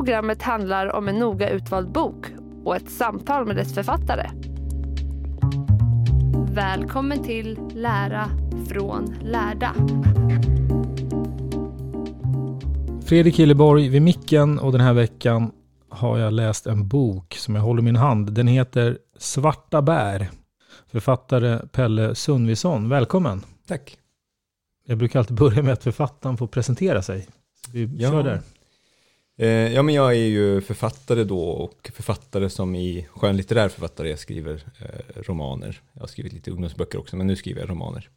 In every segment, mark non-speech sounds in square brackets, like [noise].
programmet handlar om en noga utvald bok och ett samtal med dess författare. Välkommen till Lära från lärda. Fredrik Hilleborg vid micken och den här veckan har jag läst en bok som jag håller i min hand. Den heter Svarta bär. Författare Pelle Sundvisson. Välkommen. Tack. Jag brukar alltid börja med att författaren får presentera sig. Vi Ja. kör där. Eh, ja, men jag är ju författare då och författare som i skönlitterär författare. Jag skriver eh, romaner. Jag har skrivit lite ungdomsböcker också, men nu skriver jag romaner.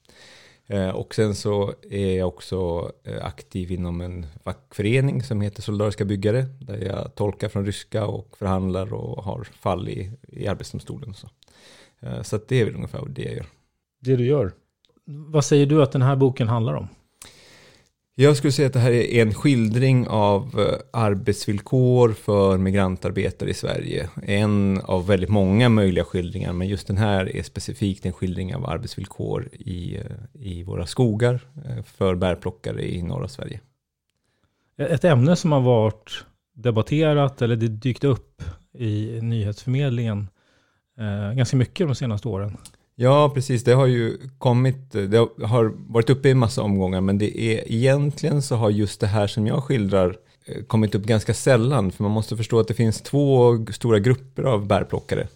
Eh, och sen så är jag också eh, aktiv inom en fackförening som heter Solidariska byggare, där jag tolkar från ryska och förhandlar och har fall i, i Arbetsdomstolen. Och så eh, så att det är väl ungefär det jag gör. Det du gör. Vad säger du att den här boken handlar om? Jag skulle säga att det här är en skildring av eh, arbetsvillkor för migrantarbetare i Sverige. En av väldigt många möjliga skildringar, men just den här är specifikt en skildring av arbetsvillkor i, eh, i våra skogar eh, för bärplockare i norra Sverige. Ett ämne som har varit debatterat eller det dykt upp i nyhetsförmedlingen eh, ganska mycket de senaste åren. Ja, precis. Det har ju kommit, det har varit uppe i en massa omgångar, men det är egentligen så har just det här som jag skildrar eh, kommit upp ganska sällan, för man måste förstå att det finns två stora grupper av bärplockare.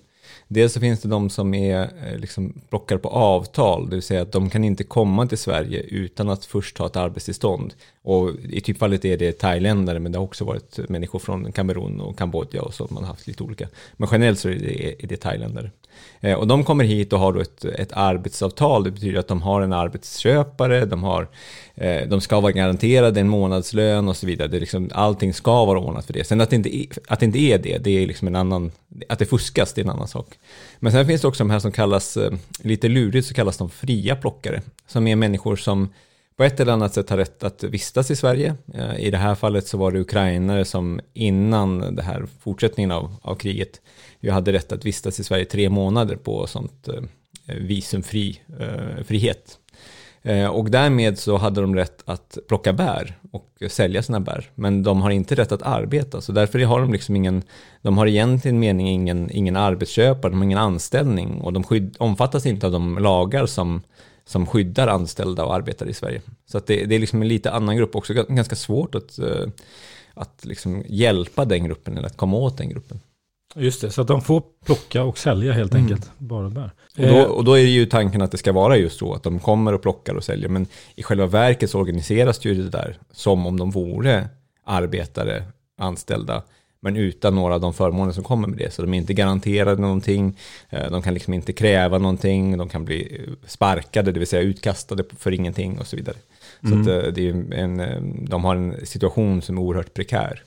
Dels så finns det de som är eh, liksom plockare på avtal, det vill säga att de kan inte komma till Sverige utan att först ha ett arbetstillstånd. Och i typfallet är det thailändare, men det har också varit människor från Kamerun och Kambodja och så, man har haft lite olika. Men generellt så är det, är det thailändare. Eh, Och de kommer hit och har då ett, ett arbetsavtal. Det betyder att de har en arbetsköpare, de, har, eh, de ska vara garanterade en månadslön och så vidare. Det är liksom, allting ska vara ordnat för det. Sen att det inte är, att det, inte är det, det är liksom en annan... Att det fuskas, det är en annan sak. Men sen finns det också de här som kallas, eh, lite lurigt så kallas de fria plockare. Som är människor som på ett eller annat sätt har rätt att vistas i Sverige. Eh, I det här fallet så var det ukrainare som innan det här fortsättningen av, av kriget ju hade rätt att vistas i Sverige tre månader på sånt eh, visumfri eh, frihet. Eh, och därmed så hade de rätt att plocka bär och sälja sina bär. Men de har inte rätt att arbeta, så därför har de liksom ingen, de har egentligen mening ingen, ingen arbetsköpare, de har ingen anställning och de skydd, omfattas inte av de lagar som, som skyddar anställda och arbetare i Sverige. Så att det, det är liksom en lite annan grupp också, ganska svårt att, eh, att liksom hjälpa den gruppen eller att komma åt den gruppen. Just det, så att de får plocka och sälja helt Mm. enkelt, bara bär. Och då, och då är det ju tanken att det ska vara just så att de kommer och plockar och säljer. Men i själva verket så organiseras ju det där som om de vore arbetare, anställda, men utan några av de förmåner som kommer med det. Så de är inte garanterade någonting, eh, de kan liksom inte kräva någonting, de kan bli eh, sparkade, det vill säga utkastade för ingenting och så vidare. Så Mm. att eh, det är en, de har en situation som är oerhört prekär.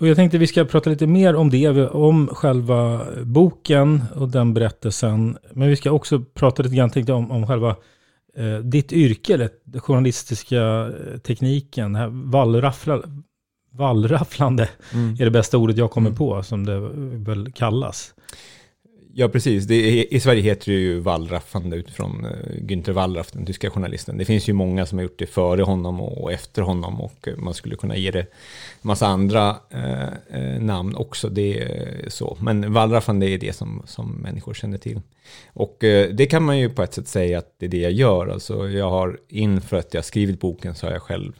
Och jag tänkte vi ska prata lite mer om det, om själva boken och den berättelsen. Men vi ska också prata lite grann tänkte om, om själva eh, ditt yrke, eller den journalistiska tekniken, det här vallraffla, vallrafflande Mm. är det bästa ordet jag kommer på, som det väl kallas. Ja, precis. Är, I Sverige heter det ju wallraffande utifrån uh, Günther Wallraff, den tyska journalisten. Det finns ju många som har gjort det före honom och, och efter honom och eh, man skulle kunna ge det massa andra eh, eh, namn också. Det är så. Men wallraffande är det som, som människor känner till. Och eh, det kan man ju på ett sätt säga att det är det jag gör. Alltså jag har inför att jag skrivit boken så har jag själv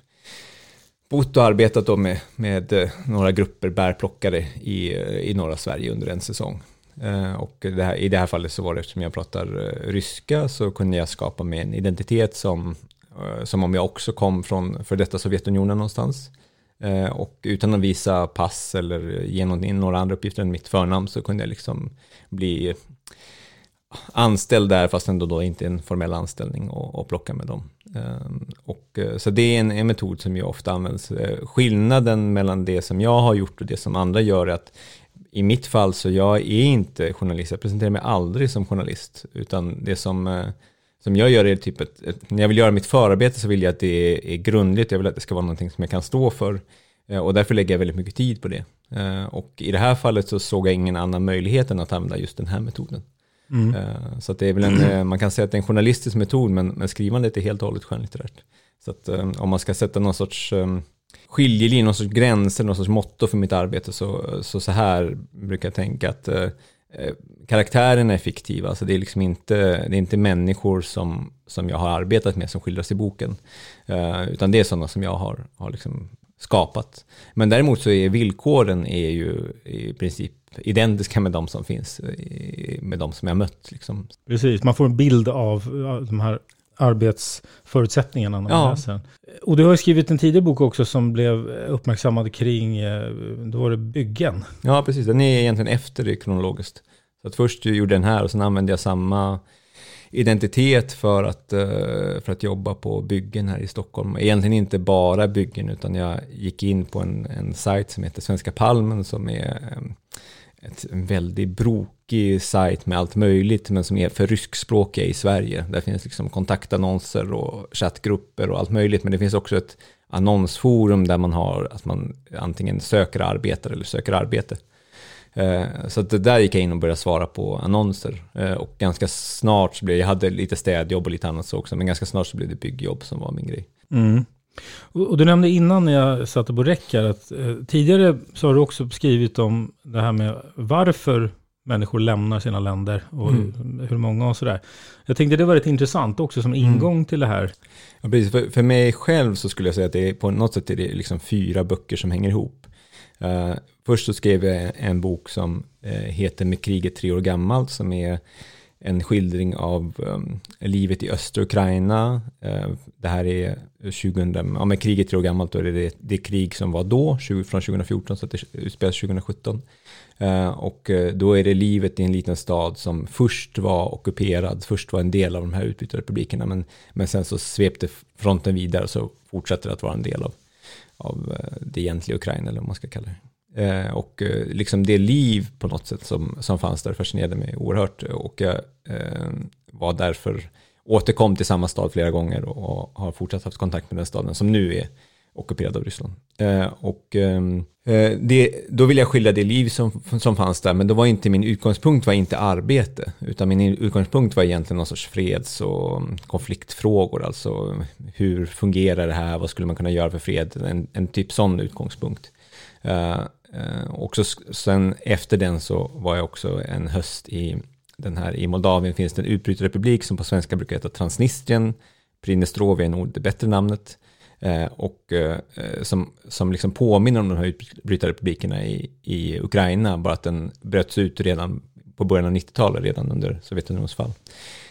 bott och arbetat då med, med eh, några grupper bärplockare i, eh, i norra Sverige under en säsong. Eh, och det här, i det här fallet så var det eftersom jag pratar ryska så kunde jag skapa mig en identitet som, som om jag också kom från för detta Sovjetunionen någonstans. Och utan att visa pass eller ge någon- några andra uppgifter än mitt förnamn så kunde jag liksom bli anställd där fast ändå då inte en formell anställning och, och plocka med dem. Ehm, och, eh, så det är en, en metod som ju ofta används. Eh, skillnaden mellan det som jag har gjort och det som andra gör är att i mitt fall så jag är inte journalist, jag presenterar mig aldrig som journalist, utan det som, eh, som jag gör är typ ett, ett, när jag vill göra mitt förarbete så vill jag att det är, är grundligt, jag vill att det ska vara någonting som jag kan stå för, och därför lägger jag väldigt mycket tid på det. Och i det här fallet så såg jag ingen annan möjlighet än att använda just den här metoden. Mm. Eh, så att det är väl en, eh, man kan säga att det är en journalistisk metod, men, men skrivandet är helt och hållet skönlitterärt. Så att eh, om man ska sätta någon sorts skiljelinje, någon sorts gränser, någon sorts motto för mitt arbete, så så, så här brukar jag tänka att eh, karaktärerna är fiktiva, alltså det är liksom inte, det är inte människor som, som jag har arbetat med som skildras i boken, utan det är sådana som jag har, har liksom skapat. Men däremot så är villkoren är ju i princip identiska med de som finns, i- med de som jag mött. Liksom. Precis, man får en bild av de här arbetsförutsättningarna när man Ja. läser. Och du har skrivit en tidigare bok också som blev uppmärksammad kring, eh, då var det byggen. Ja, precis. Den är egentligen efter det kronologiskt. Så att först gjorde den här och sen använde jag samma identitet för att, eh, för att jobba på byggen här i Stockholm. Egentligen inte bara byggen utan jag gick in på en, en sajt som heter Svenska Palmen som är eh, ett, en väldigt brokig sajt med allt möjligt men som är för ryskspråkiga i Sverige. Där finns liksom kontaktannonser och chattgrupper och allt möjligt men det finns också ett annonsforum där man har att man antingen söker arbetare eller söker arbete. Eh, så att det där gick jag in och började svara på annonser. Eh, och ganska snart så blev jag hade lite städjobb och lite annat så också, men ganska snart så blev det byggjobb som var min grej. Mm. Och, du nämnde innan när jag satte på räck här att eh, tidigare så har du också skrivit om det här med varför människor lämnar sina länder och Mm. hur många och sådär. Jag tänkte det var rätt intressant också som ingång till det här. Ja, precis. För, för mig själv så skulle jag säga att det är, på något sätt är det liksom fyra böcker som hänger ihop. Eh, först så skrev jag en bok som eh, heter Med kriget tre år gammalt som är en skildring av um, livet i östra Ukraina. Uh, det här är 2000, ja men kriget tre år gammalt, det är det det, krig som var då, 20, från 2014, så att det utspelas 2017. Uh, och eh, då är det livet i en liten stad som först var ockuperad, först var en del av de här utbytarrepublikerna, men, men sen så svepte fronten vidare och så fortsätter det att vara en del av, av eh, det egentliga Ukraina, eller vad man ska kalla det. Eh, och eh, liksom det liv på något sätt som, som fanns där fascinerade mig oerhört. Och jag eh, var därför, återkom till samma stad flera gånger och, och har fortsatt haft kontakt med den staden som nu är ockuperad av Ryssland. Eh, och eh, eh det, då vill jag skilja det liv som, som fanns där, men då var inte min utgångspunkt var inte arbete, utan min utgångspunkt var egentligen någon sorts freds och mm, konfliktfrågor, alltså hur fungerar det här, vad skulle man kunna göra för fred, en, en typ sån utgångspunkt. Eh, Eh, också sen efter den så var jag också en höst i den här i Moldavien finns det en utbrytarrepublik som på svenska brukar heta Transnistrien. Prinestrovia är nog det bättre namnet. Eh, och eh, som, som liksom påminner om de här utbrytarrepublikerna i, i Ukraina, bara att den bröts ut redan på början av 90-talet, redan under Sovjetunionens fall.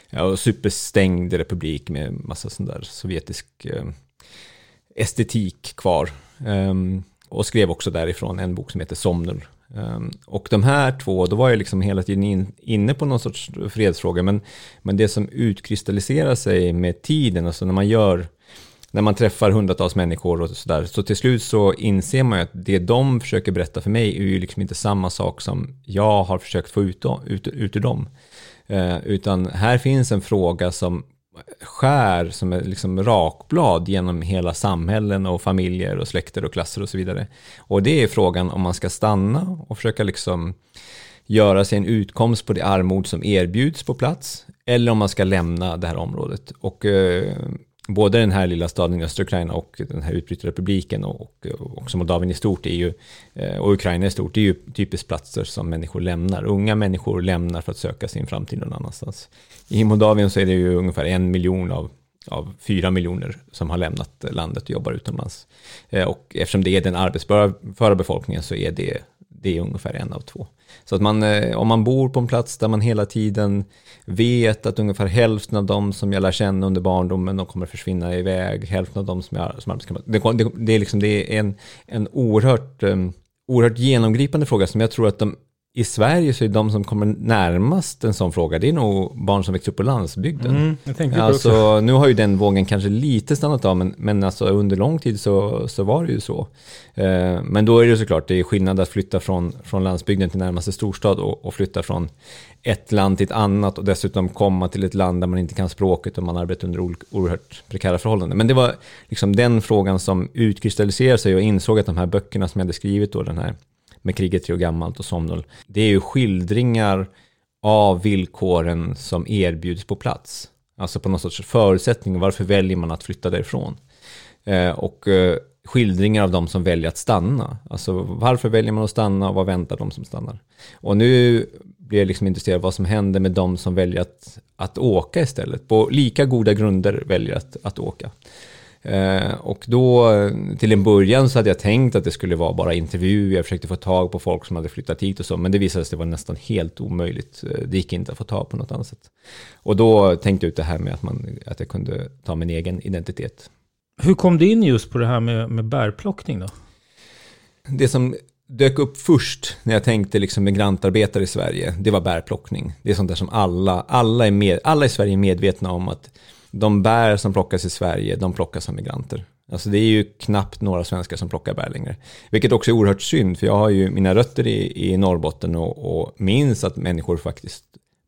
Ja, och superstängd republik med massa sån där sovjetisk eh, estetik kvar. Ehm, och skrev också därifrån en bok som heter Somnor. Ehm, och de här två, då var jag liksom hela tiden in, inne på någon sorts fredsfråga, men, men det som utkristalliserar sig med tiden, alltså när man gör när man träffar hundratals människor och sådär, så till slut så inser man ju att det de försöker berätta för mig är ju liksom inte samma sak som jag har försökt få ut, ut, ut ur dem. Eh, utan här finns en fråga som skär som är liksom rakblad genom hela samhällen och familjer och släkter och klasser och så vidare. Och det är frågan om man ska stanna och försöka liksom göra sig en utkomst på det armod som erbjuds på plats eller om man ska lämna det här området. Och eh, både den här lilla staden i östra Ukraina och den här utbrytarrepubliken och, och också Moldavien i stort är ju, eh, och Ukraina i stort, är ju typiskt platser som människor lämnar. Unga människor lämnar för att söka sin framtid någon annanstans. I Moldavien så är det ju ungefär en miljon av, av fyra miljoner som har lämnat landet och jobbar utomlands. Eh, och eftersom det är den arbetsföra befolkningen så är det, det är ungefär en av två. Så att man, eh, om man bor på en plats där man hela tiden vet att ungefär hälften av dem som jag lär känna under barndomen, de kommer försvinna iväg, hälften av dem som jag som arbetskamrater. Det, det, det, är liksom, det är en, en oerhört, um, oerhört genomgripande fråga som jag tror att de i Sverige så är de som kommer närmast en sån fråga, det är nog barn som växer upp på landsbygden. Mm, alltså, nu har ju den vågen kanske lite stannat av, men, men alltså, under lång tid så, så var det ju så. Eh, men då är det såklart, det är skillnad att flytta från, från landsbygden till närmaste storstad och, och, flytta från ett land till ett annat och dessutom komma till ett land där man inte kan språket och man arbetar under oerhört prekära förhållanden. Men det var liksom den frågan som utkristalliserade sig och insåg att de här böckerna som jag hade skrivit då, den här med kriget tre år gammalt och Somnol. Det är ju skildringar av villkoren som erbjuds på plats. Alltså på någon sorts förutsättning, varför väljer man att flytta därifrån? Eh, och eh, skildringar av de som väljer att stanna. Alltså varför väljer man att stanna och vad väntar de som stannar? Och nu blir jag liksom intresserad av vad som händer med de som väljer att, att åka istället. På lika goda grunder väljer att, att åka. Eh, och då, till en början så hade jag tänkt att det skulle vara bara intervju, jag försökte få tag på folk som hade flyttat hit och så, men det visade sig vara nästan helt omöjligt. Eh, det gick inte att få tag på något annat sätt. Och då tänkte jag ut det här med att, man, att jag kunde ta min egen identitet. Hur kom du in just på det här med, med bärplockning då? Det som dök upp först när jag tänkte liksom migrantarbetare i Sverige, det var bärplockning. Det är sånt där som alla, alla, är med, alla i Sverige är medvetna om att de bär som plockas i Sverige, de plockas av migranter. Alltså det är ju knappt några svenskar som plockar bär längre. Vilket också är oerhört synd, för jag har ju mina rötter i, i Norrbotten och, och minns att människor faktiskt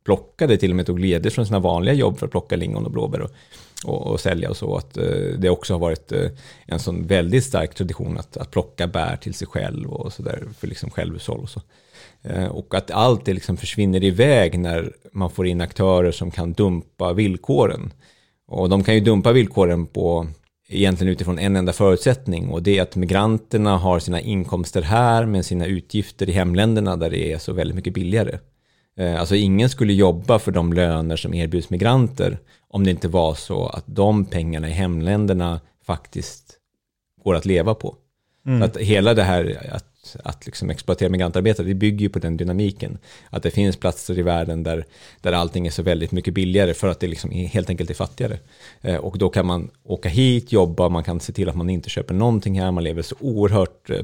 plockade, till och med tog ledigt från sina vanliga jobb för att plocka lingon och blåbär och, och, och sälja och så. Att eh, det också har varit eh, en sån väldigt stark tradition att, att plocka bär till sig själv och så där för liksom självhushåll och så. Eh, och att allt det liksom försvinner iväg när man får in aktörer som kan dumpa villkoren. Och de kan ju dumpa villkoren på egentligen utifrån en enda förutsättning och det är att migranterna har sina inkomster här med sina utgifter i hemländerna där det är så väldigt mycket billigare. Eh, alltså ingen skulle jobba för de löner som erbjuds migranter om det inte var så att de pengarna i hemländerna faktiskt går att leva på. Mm. Att hela det här att att, liksom exploatera migrantarbetare, det bygger ju på den dynamiken. Att det finns platser i världen där, där allting är så väldigt mycket billigare för att det liksom helt enkelt är fattigare. Eh, och då kan man åka hit, jobba, man kan se till att man inte köper någonting här, man lever så oerhört eh,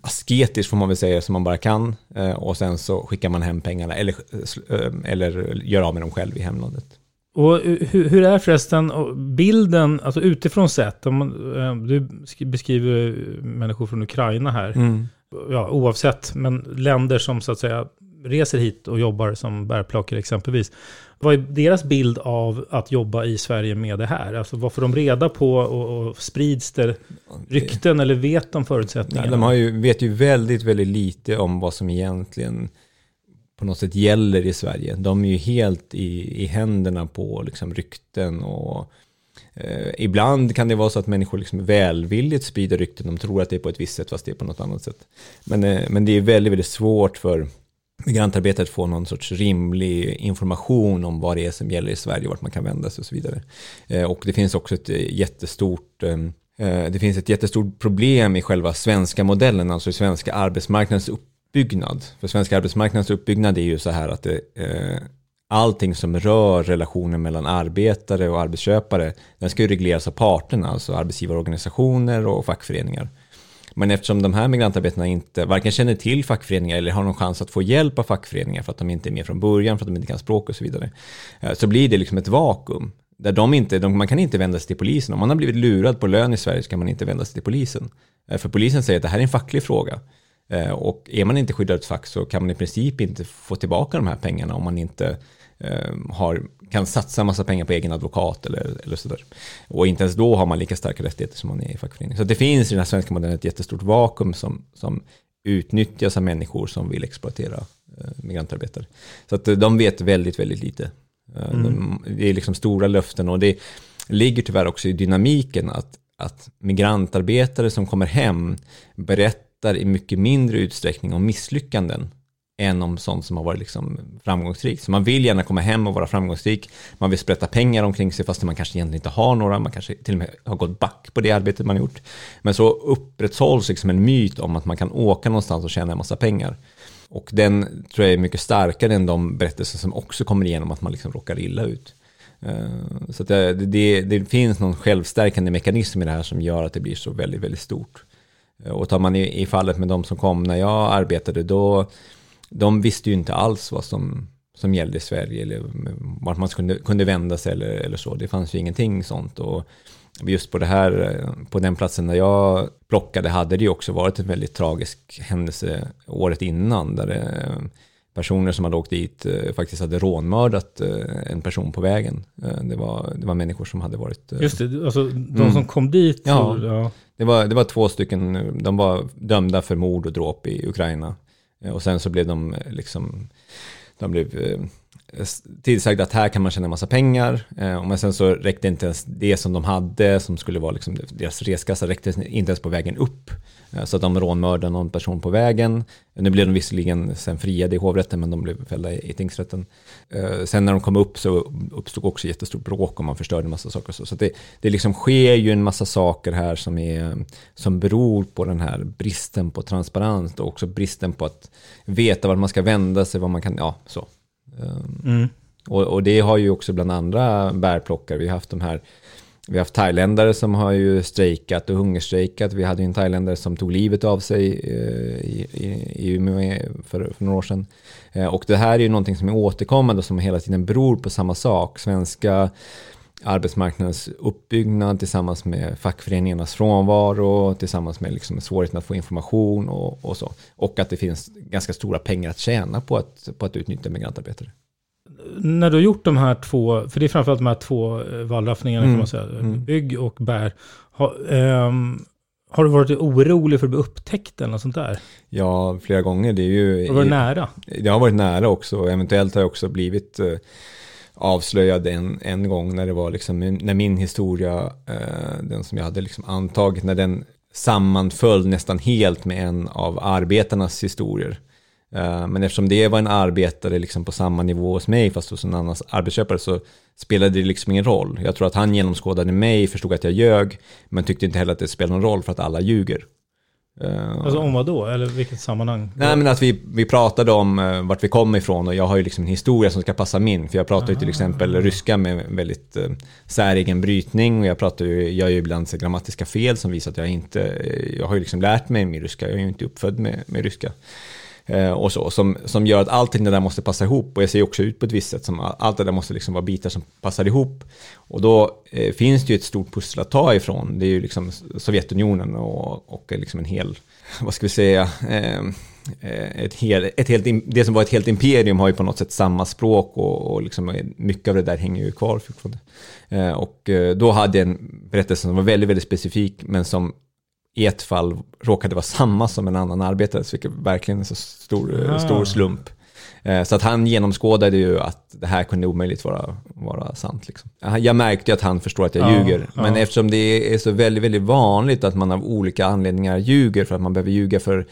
asketiskt får man väl säga som man bara kan. Eh, och sen så skickar man hem pengarna eller, eller gör av med dem själv i hemlandet. Och hur, hur, är förresten bilden, alltså utifrån sett, om du beskriver människor från Ukraina här. Mm ja, oavsett, men länder som så att säga reser hit och jobbar som bärplockare exempelvis. Vad är deras bild av att jobba i Sverige med det här? Alltså vad får de reda på och, och sprids det rykten eller vet de förutsättningarna? de har ju, vet ju väldigt, väldigt lite om vad som egentligen på något sätt gäller i Sverige. De är ju helt i, i händerna på liksom rykten och Eh, ibland kan det vara så att människor liksom välvilligt sprider rykten, de tror att det är på ett visst sätt fast det är på något annat sätt. Men, eh, men det är väldigt, väldigt svårt för migrantarbetare att få någon sorts rimlig information om vad det är som gäller i Sverige, vart man kan vända sig och så vidare. Eh, och det finns också ett eh, jättestort eh, eh, det finns ett jättestort problem i själva svenska modellen, alltså i svenska arbetsmarknadens uppbyggnad. För svenska arbetsmarknadens uppbyggnad är ju så här att det, allting som rör relationen mellan arbetare och arbetsköpare, den ska ju regleras av parterna, alltså arbetsgivarorganisationer och fackföreningar. Men eftersom de här migrantarbetarna inte varken känner till fackföreningar eller har någon chans att få hjälp av fackföreningar för att de inte är med från början, för att de inte kan språk och så vidare, eh, så blir det liksom ett vakuum. Där de inte, de, man kan inte vända sig till polisen. Om man har blivit lurad på lön i Sverige så kan man inte vända sig till polisen. Eh, för polisen säger att det här är en facklig fråga. Eh, och är man inte skyddad ett fack så kan man i princip inte få tillbaka de här pengarna om man inte Ehm, har kan satsa en massa pengar på egen advokat eller, eller sådär. Och inte ens då har man lika starka rättigheter som man är i fackförening. Så det finns i den här svenska modellen ett jättestort vakuum som, som utnyttjas av människor som vill exploatera eh, migrantarbetare. Så att eh, de vet väldigt, väldigt lite. Eh, Mm. De, det är liksom stora löften och det ligger tyvärr också i dynamiken att, att migrantarbetare som kommer hem berättar i mycket mindre utsträckning om misslyckanden än om sånt som har varit liksom framgångsrikt. Så man vill gärna komma hem och vara framgångsrik. Man vill sprätta pengar omkring sig fast man kanske egentligen inte har några. Man kanske till och med har gått back på det arbetet man gjort. Men så upprätthålls liksom en myt om att man kan åka någonstans och tjäna en massa pengar. Och den tror jag är mycket starkare än de berättelser som också kommer igenom att man liksom råkar illa ut. Eh, så att det, det, det finns någon självstärkande mekanism i det här som gör att det blir så väldigt, väldigt stort. Eh, och tar man i, i fallet med de som kom när jag arbetade, då de visste ju inte alls vad som, som gällde i Sverige eller vart man kunde, kunde vända sig eller, eller så. Det fanns ju ingenting sånt. Och just på, det här, eh, på den platsen där jag plockade hade det ju också varit en väldigt tragisk händelse året innan. Där det, personer som hade åkt dit eh, faktiskt hade rånmördat eh, en person på vägen. Eh, Det var, det var människor som hade varit... Just det, alltså de Mm. som kom dit. Ja. så- ja. Det var, det var två stycken, de var dömda för mord och dråp i Ukraina. Och sen så blev de liksom, de blev tillsagda att här kan man tjäna massa pengar. Eh, Men sen så räckte inte ens det som de hade, som skulle vara liksom deras reskassa, räckte inte ens på vägen upp. Eh, Så att de rånmördade någon person på vägen. Nu blev de visserligen sen friade i hovrätten, men de blev fällda i i tingsrätten. Eh, Sen när de kom upp så uppstod också jättestort bråk och man förstörde en massa saker. och Så, så att det, det liksom sker ju en massa saker här som, är, som beror på den här bristen på transparens och också bristen på att veta vart man ska vända sig, vad man kan, ja så. Eh, Mm. Och, och det har ju också bland andra bärplockare, vi har haft de här vi har haft thailändare som har ju strejkat och hungerstrejkat. Vi hade ju en thailändare som tog livet av sig eh, i, i, i Umeå för, för några år sedan. Eh, Och det här är ju någonting som är återkommande och som hela tiden beror på samma sak. Svenska arbetsmarknadens uppbyggnad tillsammans med fackföreningarnas frånvaro, tillsammans med liksom svårigheten att få information och, och så. Och att det finns ganska stora pengar att tjäna på att, på att utnyttja migrantarbetare. När du har gjort de här två, för det är framförallt de här två eh, wallraffningarna kan Mm, man säga, mm. bygg och bär. Har, ehm, har du varit orolig för att bli upptäckt eller något sånt där? Ja, flera gånger. Det är ju... Har du varit nära? Det har varit nära också. Eventuellt har jag också blivit eh, avslöjad en, en gång när det var liksom, när min historia, eh, den som jag hade liksom antagit, när den sammanföll nästan helt med en av arbetarnas historier. Eh, Men eftersom det var en arbetare liksom på samma nivå hos mig, fast hos en annan arbetsköpare, så spelade det liksom ingen roll. Jag tror att han genomskådade mig, förstod att jag ljög, men tyckte inte heller att det spelade någon roll för att alla ljuger. Eh, Alltså om vad då? Eller vilket sammanhang? Nej men att vi, vi pratade om uh, vart vi kom ifrån och jag har ju liksom en historia som ska passa min. För jag pratar ju till exempel ryska med väldigt uh, säregen brytning och jag pratar ju, jag gör ju ibland så grammatiska fel som visar att jag inte, jag har ju liksom lärt mig min ryska, jag är ju inte uppfödd med, med ryska. Eh, och så, som, som gör att allting det där måste passa ihop. Och jag ser ju också ut på ett visst sätt som allt det där måste liksom vara bitar som passar ihop. Och då eh, finns det ju ett stort pussel att ta ifrån. Det är ju liksom Sovjetunionen och, och liksom en hel, [laughs] vad ska vi säga ehm, eh, ett hel, ett helt, det som var ett helt imperium har ju på något sätt samma språk och, och liksom eh, mycket av det där hänger ju kvar fortfarande. Eh, och eh, då hade jag en berättelse som var väldigt, väldigt specifik men som i ett fall råkade vara samma som en annan arbetare, så vilket verkligen är en så stor, Ah. stor slump. Eh, Så att han genomskådade ju att det här kunde omöjligt vara, vara sant. Liksom. Jag märkte ju att han förstår att jag Ja, ljuger. Men ja. eftersom det är så väldigt, väldigt vanligt att man av olika anledningar ljuger för att man behöver ljuga för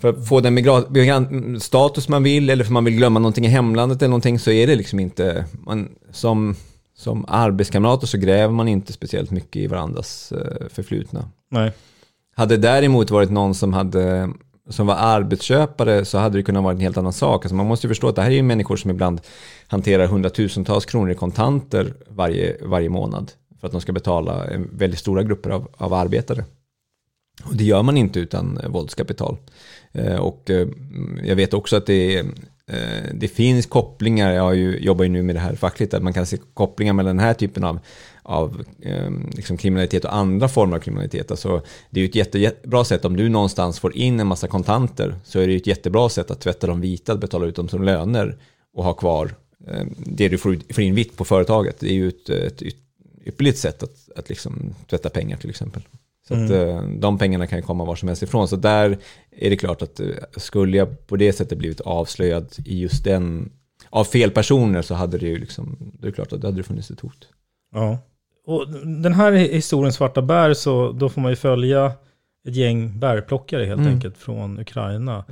för att få den status man vill eller för man vill glömma någonting i hemlandet eller någonting så är det liksom inte, man, som, som arbetskamrater så gräver man inte speciellt mycket i varandras eh, förflutna. Nej. Hade det däremot varit någon som, hade, som var arbetsköpare så hade det kunnat vara en helt annan sak. Alltså man måste ju förstå att det här är ju människor som ibland hanterar hundratusentals kronor i kontanter varje, varje månad för att de ska betala väldigt stora grupper av, av arbetare. Och det gör man inte utan våldskapital. Eh, Och eh, jag vet också att det, är, Eh, det finns kopplingar, jag har ju, jobbar ju nu med det här fackligt, att man kan se kopplingar mellan den här typen av, av eh, liksom kriminalitet och andra former av kriminalitet. Alltså, det är ju ett jätte, jättebra sätt, om du någonstans får in en massa kontanter, så är det ju ett jättebra sätt att tvätta dem vita, att betala ut dem som löner och ha kvar eh, det du får, får in vitt på företaget. Det är ju ett, ett ypperligt sätt att, att liksom tvätta pengar till exempel. Så att eh, de pengarna kan komma var som helst ifrån. Så där är det klart att eh, skulle jag på det sättet blivit avslöjad i just den, av fel personer så hade det ju liksom, det är klart att det hade funnits ett hot. Ja. Och den här historien Svarta bär, så då får man ju följa ett gäng bärplockare helt Mm. enkelt från Ukraina.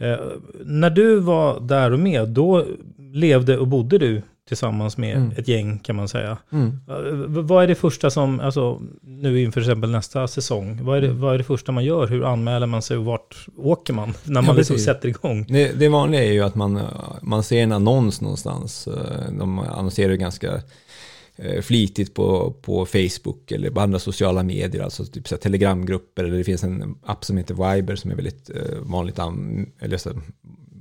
Eh, när du var där och med, då levde och bodde du tillsammans med Mm. ett gäng kan man säga. Mm. Vad är det första som, alltså nu inför till exempel nästa säsong, vad är, det, vad är det första man gör? Hur anmäler man sig och vart åker man? [laughs] När man Ja, liksom sätter igång. Det, det vanliga är ju att man, man ser en annons någonstans. De annonserar ju ganska eh, flitigt på, på Facebook eller på andra sociala medier, alltså typ så telegramgrupper eller det finns en app som heter Viber som är väldigt eh, vanligt an, eller så,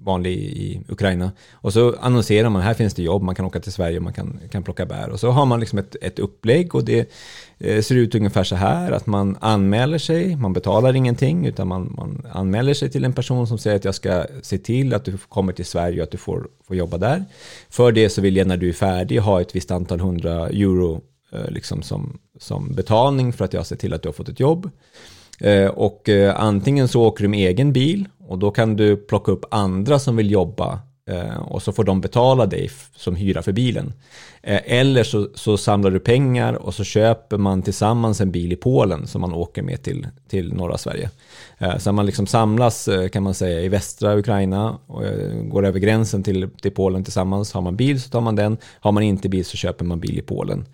vanlig i Ukraina. Och så annonserar man, här finns det jobb, man kan åka till Sverige och man kan, kan plocka bär. Och så har man liksom ett, ett upplägg och det eh, ser ut ungefär så här att man anmäler sig, man betalar ingenting utan man, man anmäler sig till en person som säger att jag ska se till att du kommer till Sverige och att du får, får jobba där. För det så vill jag när du är färdig ha ett visst antal hundra euro eh, liksom som, som betalning för att jag ser till att du har fått ett jobb. Eh, och eh, antingen så åker du med egen bil och då kan du plocka upp andra som vill jobba eh, och så får de betala dig som hyra för bilen. Eller så, så samlar du pengar och så köper man tillsammans en bil i Polen som man åker med till, till norra Sverige. Så man liksom samlas kan man säga i västra Ukraina och går över gränsen till, till Polen tillsammans. Har man bil så tar man den, har man inte bil så köper man bil i Polen.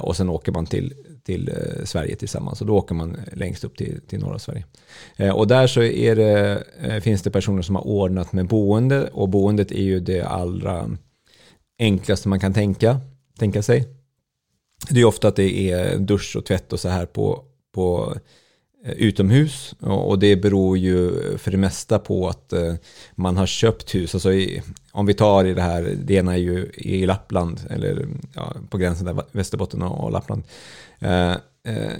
Och sen åker man till, till eh, Sverige tillsammans och då åker man längst upp till, till norra Sverige. Eh, Och där så är det, eh, finns det personer som har ordnat med boende och boendet är ju det allra enklaste man kan tänka, tänka sig. Det är ofta att det är dusch och tvätt och så här på, på eh, utomhus och och det beror ju för det mesta på att eh, man har köpt hus. Alltså i, om vi tar i det här, det ena är ju i Lappland eller ja, på gränsen där Västerbotten och, och Lappland. Eh, eh,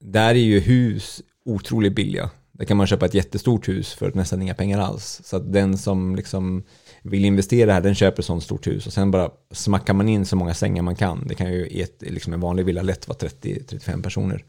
där är ju hus otroligt billiga. Där kan man köpa ett jättestort hus för nästan inga pengar alls. Så att den som liksom vill investera här, den köper ett sånt stort hus och sen bara smackar man in så många sängar man kan. Det kan ju i ett, liksom en vanlig villa lätt vara 30-35 personer.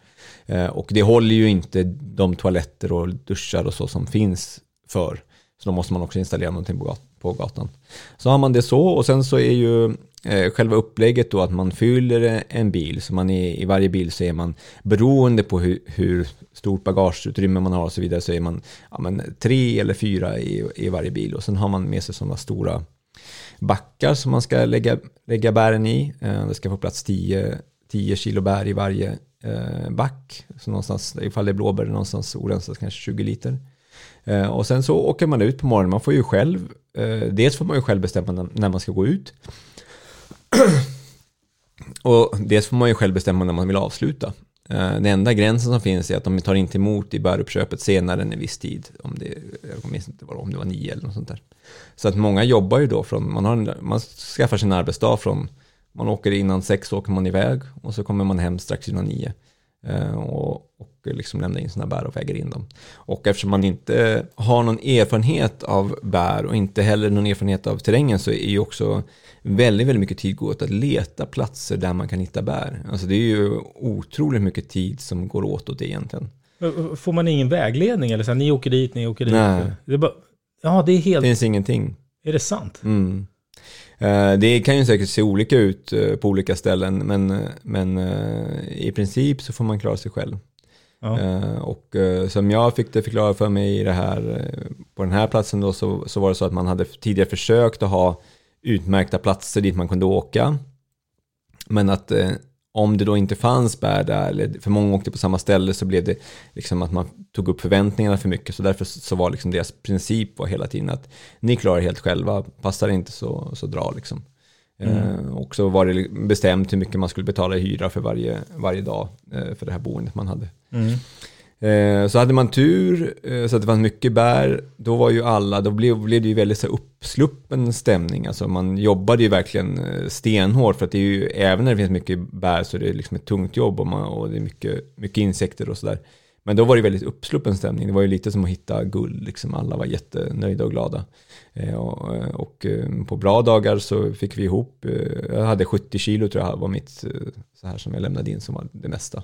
Eh, och det håller ju inte de toaletter och duschar och så som finns för. Så då måste man också installera någonting på, gat- på gatan. Så har man det så och sen så är ju eh, själva upplägget då att man fyller en bil. Så man är, i varje bil så är man beroende på hur, hur stort bagageutrymme man har och så vidare så är man ja, men, tre eller fyra i, i varje bil. Och sen har man med sig sådana stora backar som man ska lägga, lägga bären i. Eh, Det ska få plats 10, 10 kilo bär i varje eh, back. Så någonstans, ifall det är blåbär, någonstans orensat kanske 20 liter. Eh, och sen så åker man ut på morgonen. Man får ju själv, eh, dels får man ju själv bestämma när- man ska gå ut. [clears throat] Och dels får man ju själv bestämma när man vill avsluta. Eh, den enda gränsen som finns är att de tar inte emot i bäruppköpet senare än en viss tid. Om det, jag minns inte vad, om det var nio eller något sånt där. Så att många jobbar ju då från, man, har en, man skaffar sin arbetsdag från, man åker innan sex åker man iväg och så kommer man hem strax innan nio. Eh, Och, och liksom lämnar in sina bär och väger in dem. Och eftersom man inte har någon erfarenhet av bär och inte heller någon erfarenhet av terrängen så är ju också väldigt, väldigt mycket tid går åt att leta platser där man kan hitta bär. Alltså det är ju otroligt mycket tid som går åt åt det egentligen. Får man ingen vägledning eller så här, ni åker dit, ni åker dit? Nej. Det bara, ja, det är Det helt, finns ingenting. är det sant? Mm. Eh, Det kan ju säkert se olika ut eh, på olika ställen men, men eh, i princip så får man klara sig själv. Ja. Och som jag fick det förklarat för mig i det här, på den här platsen då så, så var det så att man hade tidigare försökt att ha utmärkta platser dit man kunde åka. Men att om det då inte fanns bär där, eller för många åkte på samma ställe så blev det liksom att man tog upp förväntningarna för mycket. Så därför så var liksom deras princip var hela tiden att ni klarar helt själva, passar det inte så, så dra liksom. Eh, och så var det bestämt hur mycket man skulle betala i hyra för varje, varje dag eh, för det här boendet man hade. Mm. Eh, så hade man tur eh, så att det fanns mycket bär, då var ju alla, då blev, blev det ju väldigt så uppsluppen stämning. Alltså man jobbade ju verkligen eh, stenhårt för att det är ju, även när det finns mycket bär så är det liksom ett tungt jobb och, man, och det är mycket, mycket insekter och sådär. Men då var det väldigt uppsluppen stämning. Det var ju lite som att hitta guld, liksom. alla var jättenöjda och glada. Och, och på bra dagar så fick vi ihop, jag hade 70 kilo tror jag var mitt, så här som jag lämnade in som var det mesta.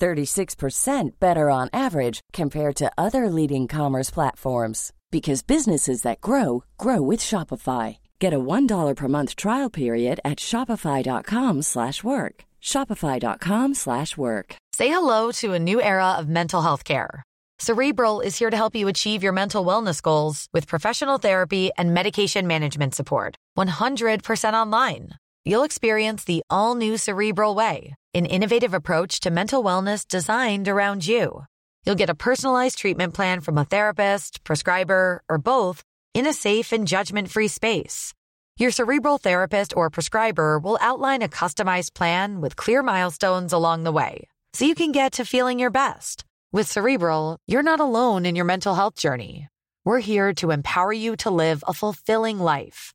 36% better on average compared to other leading commerce platforms because businesses that grow grow with Shopify. Get a $1 per month trial period at shopify.com/work. shopify.com/work. Say hello to a new era of mental health care. Cerebral is here to help you achieve your mental wellness goals with professional therapy and medication management support. 100% online. You'll experience the all-new Cerebral way, an innovative approach to mental wellness designed around you. You'll get a personalized treatment plan from a therapist, prescriber, or both in a safe and judgment free space. Your cerebral therapist or prescriber will outline a customized plan with clear milestones along the way so you can get to feeling your best. With Cerebral, you're not alone in your mental health journey. We're here to empower you to live a fulfilling life.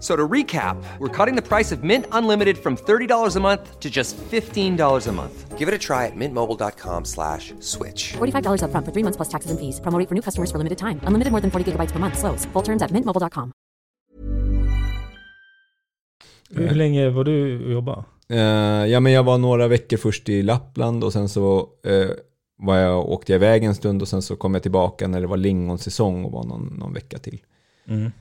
So to recap, we're cutting the price of Mint Unlimited from $30 a month to just $15 a month. Give it a try at mintmobile.com slash switch. $45 upfront for three months plus taxes and fees. Promo rate for new customers for limited time. Unlimited more than 40 gigabytes per month. Slows. Full terms at mintmobile.com. Hur länge var du och jobbade? Eh, ja, men jag var några veckor först i Lappland och sen så eh, var jag, åkte jag iväg en stund och sen så kom jag tillbaka när det var lingonsäsong och var någon, någon vecka till. Mm.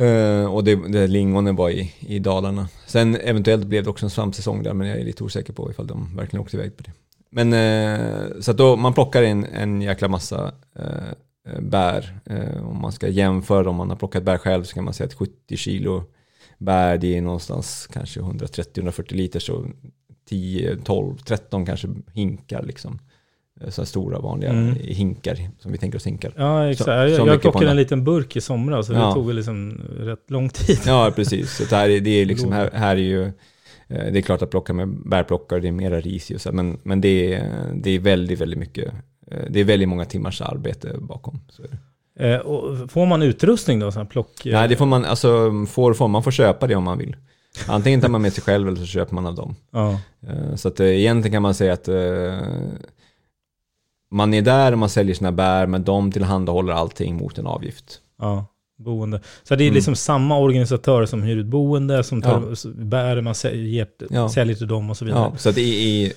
Uh, och det, det lingonen var i, i Dalarna. Sen eventuellt blev det också en svampsäsong där men jag är lite osäker på ifall de verkligen åkte iväg på det. Men uh, så att då man plockar in en jäkla massa uh, bär. Om man ska jämföra om man har plockat bär själv så kan man säga att 70 kilo bär det är någonstans kanske 130-140 liter så 10, 12, 13 kanske hinkar liksom. Eh, Så här stora vanliga Mm. hinkar som vi tänker oss hinkar. Ja, exakt. Så- jag så jag plockade en- en liten burk i somras så Ja. det tog väl liksom rätt lång tid. Ja, precis. Så det här, är- det är liksom, här, här är ju, eh, det är klart att plocka med bärplockare, det är mera ris och så, men, men det, är, det är väldigt, väldigt mycket, eh, det är väldigt många timmars arbete bakom. Eh, får man utrustning då? Sån här plock... Nej, det får man, alltså, får, får, man får köpa det om man vill. Antingen tar man med sig själv eller så köper man av dem. Ja. Så att egentligen kan man säga att man är där och man säljer sina bär, men de tillhandahåller allting mot en avgift. Ja, boende. Så det är Mm. liksom samma organisatörer som hyr ut boende, som tar bär, man säljer, Ja. säljer till dem och så vidare. Ja, så att det är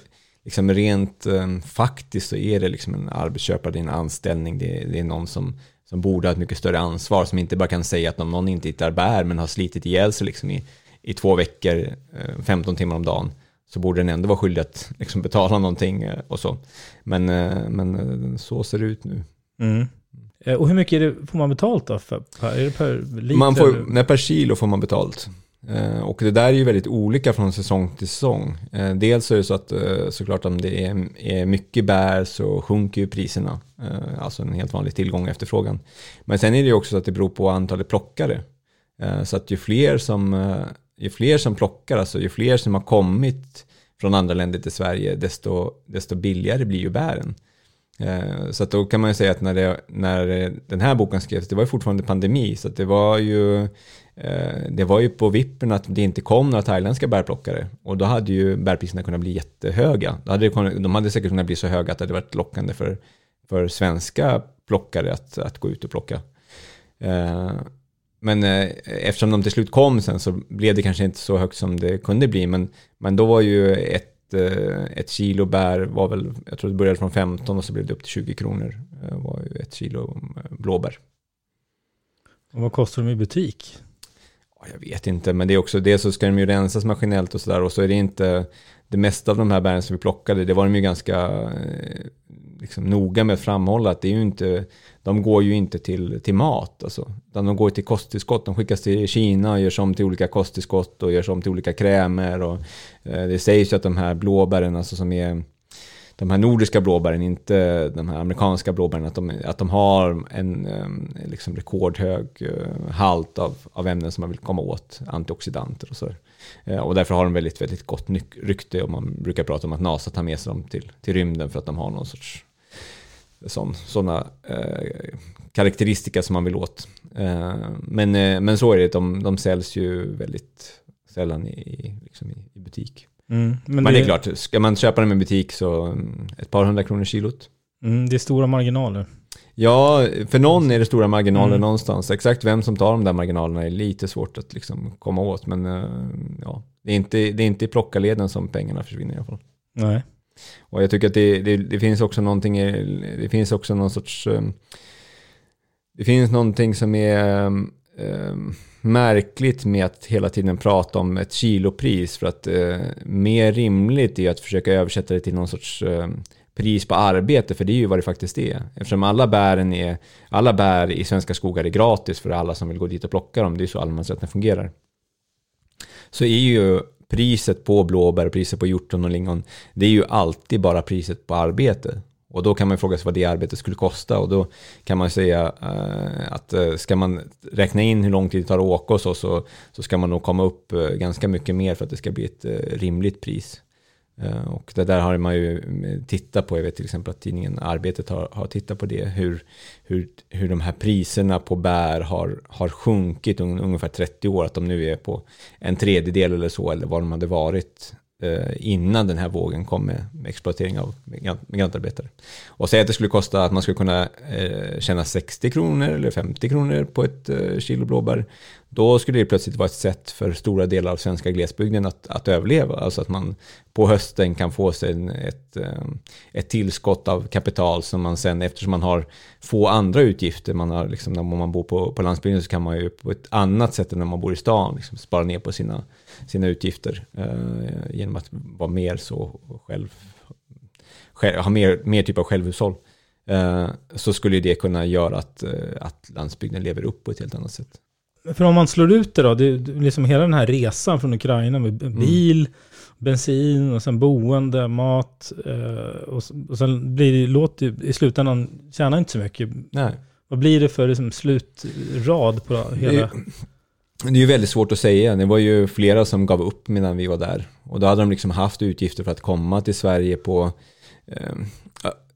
liksom rent eh, faktiskt så är det liksom en arbetsköpare, det är en anställning, det är, det är någon som, som borde ha ett mycket större ansvar, som inte bara kan säga att om någon inte hittar bär men har slitit ihjäl sig liksom i, i två veckor, eh, 15 timmar om dagen, så borde den ändå vara skyldig att liksom betala någonting eh, och så. Men, eh, men eh, så ser det ut nu. Mm. Och hur mycket är det, får man betalt då? För, per, är det per liter? Man får, nej, per kilo får man betalt. Och det där är ju väldigt olika från säsong till säsong. Dels är det så att såklart om det är, mycket bär så sjunker ju priserna. Alltså en helt vanlig tillgång och efterfrågan. Men sen är det ju också så att det beror på antalet plockare. Så att ju fler som, ju fler som plockar, alltså ju fler som har kommit från andra länder till Sverige, desto, desto billigare blir ju bären. Eh, Så att då kan man ju säga att när, det, när den här boken skrevs, det var ju fortfarande pandemi, så att det var ju eh, det var ju på vippen att det inte kom några thailändska bärplockare och då hade ju bärpriserna kunnat bli jättehöga. Då hade det, kunnat- de hade säkert kunnat bli så höga att det hade varit lockande för, för svenska plockare att, att gå ut och plocka. Eh, men eh, eftersom de till slut kom sen så blev det kanske inte så högt som det kunde bli. Men, men då var ju ett eh, ett kilo bär var väl, jag tror det började från 15 och så blev det upp till 20 kronor. Eh, var ju ett kilo eh, blåbär. Och vad kostar de i butik? Jag vet inte, men det är också det så ska de ju rensas maskinellt och sådär och så är det inte det mesta av de här bären som vi plockade, det var de ju ganska liksom, noga med att framhålla att det är ju inte, de går ju inte till, till mat, alltså, utan de går till kosttillskott. De skickas till Kina och görs om till olika kosttillskott och görs om till olika krämer. Och, eh, det sägs ju att de här blåbären, alltså som är de här nordiska blåbären, inte de här amerikanska blåbären, att de, att de har en liksom rekordhög eh, halt av, av ämnen som man vill komma åt, antioxidanter och så. Eh, och därför har de väldigt, väldigt gott rykte och man brukar prata om att NASA tar med sig dem till, till rymden för att de har någon sorts sådana eh, karaktäristika som man vill åt. Eh, men, eh, men så är det, de, de säljs ju väldigt sällan i, liksom i, i butik. Mm, men, men det... det... är klart, ska man köpa dem i butik så mm, ett par hundra kronor kilot. Mm, det är stora marginaler. Ja, för någon är det stora marginaler mm. någonstans. Exakt vem som tar de där marginalerna är lite svårt att liksom komma åt. Men eh, ja, det, är inte, det är inte i plockarleden som pengarna försvinner i alla fall. Nej. Och jag tycker att det, det, det finns också någonting, det finns också någon sorts, eh, det finns någonting som är Ehm, märkligt med att hela tiden prata om ett kilopris för att eh, mer rimligt är att försöka översätta det till någon sorts eh, pris på arbete, för det är ju vad det faktiskt är. Eftersom alla bären är, alla bär i svenska skogar är gratis för alla som vill gå dit och plocka dem, det är så allemansrätten fungerar. Så är ju priset på blåbär, priset på hjortron och lingon, det är ju alltid bara priset på arbete. Och då kan man fråga sig vad det arbetet skulle kosta. Och då kan man säga eh, att eh, ska man räkna in hur lång tid det tar att åka och så, så, så ska man nog komma upp eh, ganska mycket mer för att det ska bli ett rimligt pris. Och det där har man ju mm, tittat på, jag vet till exempel att tidningen Arbetet har, har tittat på det, hur, hur, hur de här priserna på bär har, har sjunkit un, ungefär 30 år, att de nu är på en tredjedel eller så, eller vad de hade varit Eh, innan den här vågen kom med, med exploatering av migrantarbetare. Och säg att det skulle kosta att man skulle kunna eh, tjäna 60 kronor eller 50 kronor på ett eh, kilo blåbär, då skulle det plötsligt vara ett sätt för stora delar av svenska glesbygden att, att överleva. Alltså att man på hösten kan få sig ett, ehm, ett tillskott av kapital som man sen, eftersom man har få andra utgifter, man har liksom, när man bor på, på landsbygden så kan man ju på ett annat sätt än när man bor i stan liksom spara ner på sina, sina utgifter eh, genom att vara mer så själv, själv ha mer, mer typ av självhushåll. Eh, så skulle det kunna göra att, eh, att landsbygden lever upp på ett helt annat sätt. För om man slår ut det då, det liksom hela den här resan från Ukraina med mm. bil, mm. bensin och sen boende, mat eh, och, och sen blir det, låter i slutändan, tjänar inte så mycket. Nej. Vad blir det för liksom slutrad på hela? Det är, det är ju väldigt svårt att säga. Det var ju flera som gav upp medan vi var där. Och då hade de liksom haft utgifter för att komma till Sverige på eh,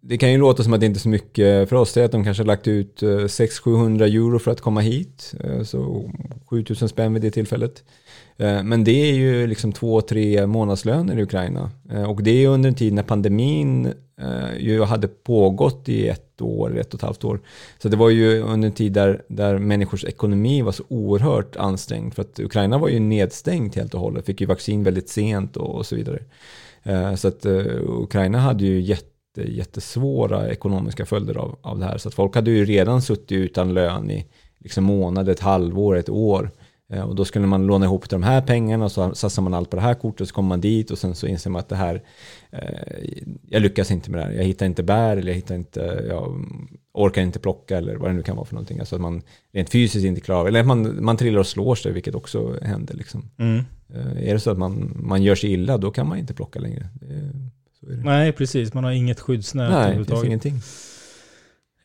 det kan ju låta som att det inte är så mycket för oss. Det är att de kanske har lagt ut eh, 600-700 euro för att komma hit. Eh, så 7000 spänn vid det tillfället. Eh, men det är ju liksom två, tre månadslöner i Ukraina. Och det är under en tid när pandemin ju hade pågått i ett år, ett och ett halvt år. Så det var ju under en tid där, där människors ekonomi var så oerhört ansträngd. För att Ukraina var ju nedstängt helt och hållet, fick ju vaccin väldigt sent och, och så vidare. Så att Ukraina hade ju jätte jättesvåra ekonomiska följder av, av det här. Så att folk hade ju redan suttit utan lön i liksom månad, ett halvår, ett år. Eh, och då skulle man låna ihop de här pengarna och så satsar man allt på det här kortet och så kommer man dit och sen så inser man att det här, eh, jag lyckas inte med det här. Jag hittar inte bär eller jag hittar inte, jag orkar inte plocka eller vad det nu kan vara för någonting. Alltså att man rent fysiskt inte klarar eller att man, man trillar och slår sig, vilket också händer. Liksom. Mm. Eh, är det så att man, man gör sig illa, då kan man inte plocka längre. Det, Nej, precis. Man har inget skyddsnät Nej, det finns ingenting.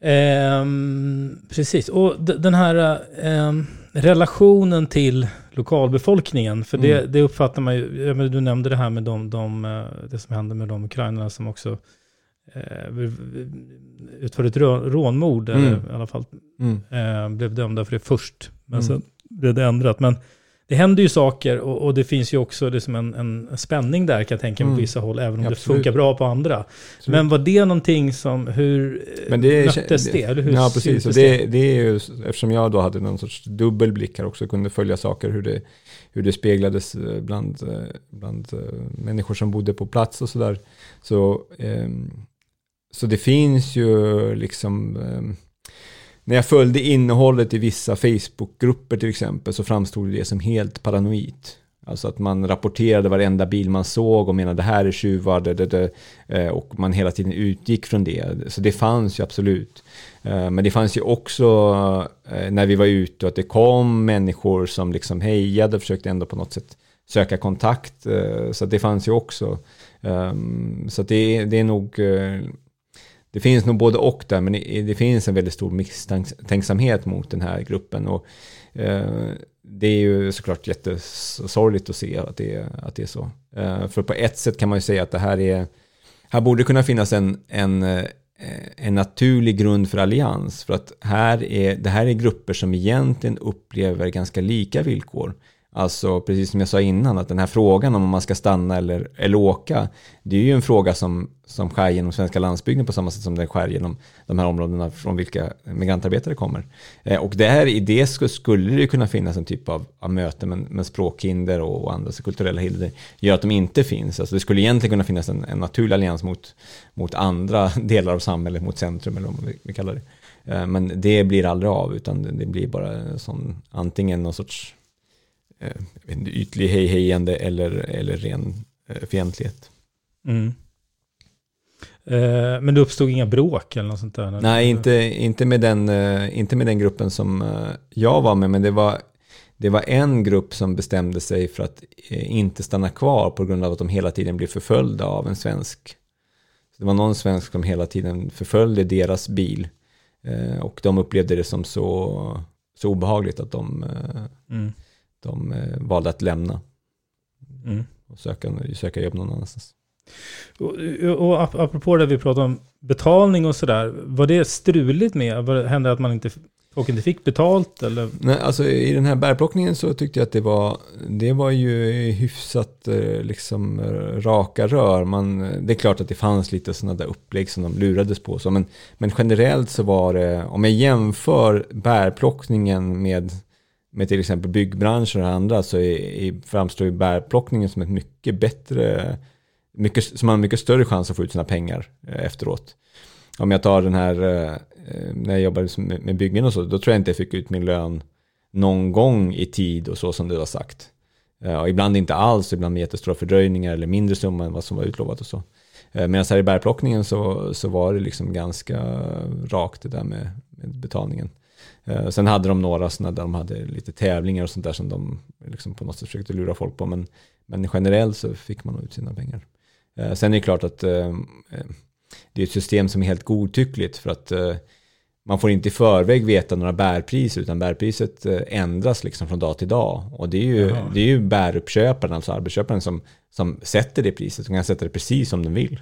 Ehm, precis, och den här ehm, relationen till lokalbefolkningen, för det, mm. det uppfattar man ju, du nämnde det här med de, de, eh, det som hände med de ukrainarna som också eh, utförde ett rånmord, mm. eller i alla fall mm. eh, blev dömda för det först, men mm. sen blev det ändrat. Men det händer ju saker och, och, det finns ju också det som en, en spänning där kan jag tänka mig mm. på vissa håll, även om Absolut. det funkar bra på andra. Absolut. Men var det någonting som, hur Men det, möttes det? Eller hur ja, precis. Och det, det är ju, eftersom jag då hade någon sorts dubbelblick här också, kunde följa saker, hur det, hur det speglades eh, bland, eh, bland eh, människor som bodde på plats och sådär. Så, um, så det finns ju liksom um, när jag följde innehållet i vissa Facebookgrupper till exempel så framstod det som helt paranoid. Alltså att man rapporterade varenda bil man såg och menade det här är tjuvar det, det, det, eh, och man hela tiden utgick från det. Så det fanns ju absolut. Eh, men det fanns ju också eh, när vi var ute och att det kom människor som liksom hejade och försökte ändå på något sätt söka kontakt. Så det fanns ju också. Ehm, så det, det är nog det finns nog både och där, men det finns en väldigt stor misstänksamhet mot den här gruppen. Och, eh, det är ju såklart jättesorgligt att se att det, att det är så. Eh, för på ett sätt kan man ju säga att det här är, här borde kunna finnas en, en, eh, en naturlig grund för allians. För att här är, det här är grupper som egentligen upplever ganska lika villkor. Alltså precis som jag sa innan, att den här frågan om man ska stanna eller, eller åka, det är ju en fråga som, som skär genom svenska landsbygden på samma sätt som den skär genom de här områdena från vilka migrantarbetare kommer. Eh, och där i det skulle det kunna finnas en typ av, av möte med, med språkhinder och, och andra kulturella hinder gör att de inte finns. Alltså det skulle egentligen kunna finnas en, en naturlig allians mot, mot andra [laughs] delar av samhället, mot centrum eller vad vi kallar det. Eh, men det blir aldrig av, utan det blir bara sån, antingen någon sorts eh, ytlig hejhejande eller, eller ren eh, fientlighet. Mm. Eh, men det uppstod inga bråk eller något sånt där? Nej, inte, inte, med den, eh, inte med den gruppen som eh, jag var med, men det var, det var en grupp som bestämde sig för att eh, inte stanna kvar på grund av att de hela tiden blev förföljda av en svensk. det var någon svensk som hela tiden förföljde deras bil. och de upplevde det som så, så obehagligt att de mm de eh, valde att lämna mm. och söka, söka jobb någon annanstans. Och, och apropå det vi pratade om betalning och sådär, var det struligt med? Var det, hände att man inte, folk inte fick betalt? Eller? Nej, alltså i den här bärplockningen så tyckte jag att det var, det var ju hyfsat eh, liksom raka rör. Man, det är klart att det fanns lite sådana där upplägg som de lurades på. Så, men, men generellt så var det, om jag jämför bärplockningen med med till exempel byggbranschen och andra så är, framstår ju bärplockningen som ett mycket bättre, mycket, som har en mycket större chans att få ut sina pengar eh, efteråt. Om jag tar den här, eh, när jag jobbade med byggen och så, då tror jag inte jag fick ut min lön någon gång i tid och så som du har sagt. Eh, och ibland inte alls, ibland med jättestora fördröjningar eller mindre summa än vad som var utlovat och så. Medan här i bärplockningen så, så var det liksom ganska rakt det där med, med betalningen. Eh, sen hade de några sådana där de hade lite tävlingar och sånt där som de liksom på något sätt försökte lura folk på. Men, men generellt så fick man ut sina pengar. Eh, sen är det klart att eh, det är ett system som är helt godtyckligt för att man får inte i förväg veta några bärpriser utan bärpriset ändras liksom från dag till dag. Och det är ju, det är ju bäruppköparen, alltså arbetsköparen som, som sätter det priset. Som kan sätta det precis som den vill.